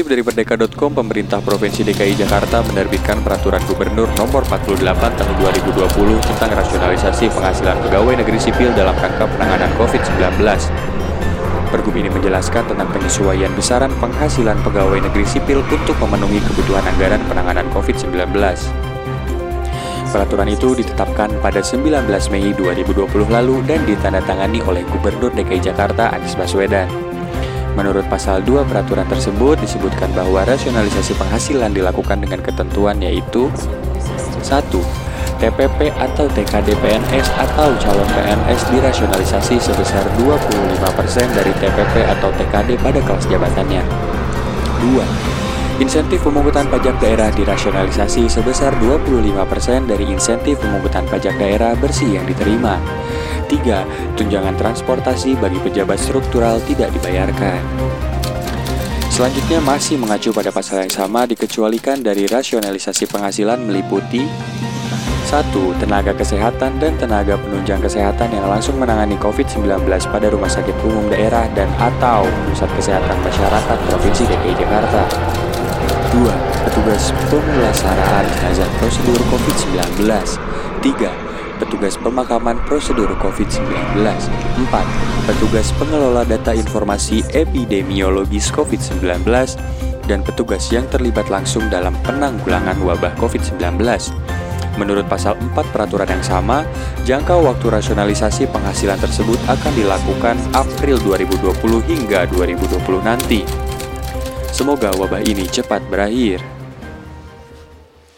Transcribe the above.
Dikutip dari Merdeka.com, pemerintah Provinsi DKI Jakarta menerbitkan Peraturan Gubernur Nomor 48 Tahun 2020 tentang rasionalisasi penghasilan pegawai negeri sipil dalam rangka penanganan COVID-19. Pergub ini menjelaskan tentang penyesuaian besaran penghasilan pegawai negeri sipil untuk memenuhi kebutuhan anggaran penanganan COVID-19. Peraturan itu ditetapkan pada 19 Mei 2020 lalu dan ditandatangani oleh Gubernur DKI Jakarta Anies Baswedan. Menurut pasal 2 peraturan tersebut disebutkan bahwa rasionalisasi penghasilan dilakukan dengan ketentuan yaitu 1. TPP atau TKD PNS atau calon PNS dirasionalisasi sebesar 25% dari TPP atau TKD pada kelas jabatannya. 2. Insentif pemungutan pajak daerah dirasionalisasi sebesar 25% dari insentif pemungutan pajak daerah bersih yang diterima. 3. Tunjangan transportasi bagi pejabat struktural tidak dibayarkan. Selanjutnya masih mengacu pada pasal yang sama dikecualikan dari rasionalisasi penghasilan meliputi 1. Tenaga kesehatan dan tenaga penunjang kesehatan yang langsung menangani COVID-19 pada rumah sakit umum daerah dan atau pusat kesehatan masyarakat Provinsi DKI Jakarta. 2. Petugas pemulasaraan jenazah prosedur COVID-19. 3 petugas pemakaman prosedur COVID-19. 4. Petugas pengelola data informasi epidemiologis COVID-19 dan petugas yang terlibat langsung dalam penanggulangan wabah COVID-19. Menurut pasal 4 peraturan yang sama, jangka waktu rasionalisasi penghasilan tersebut akan dilakukan April 2020 hingga 2020 nanti. Semoga wabah ini cepat berakhir.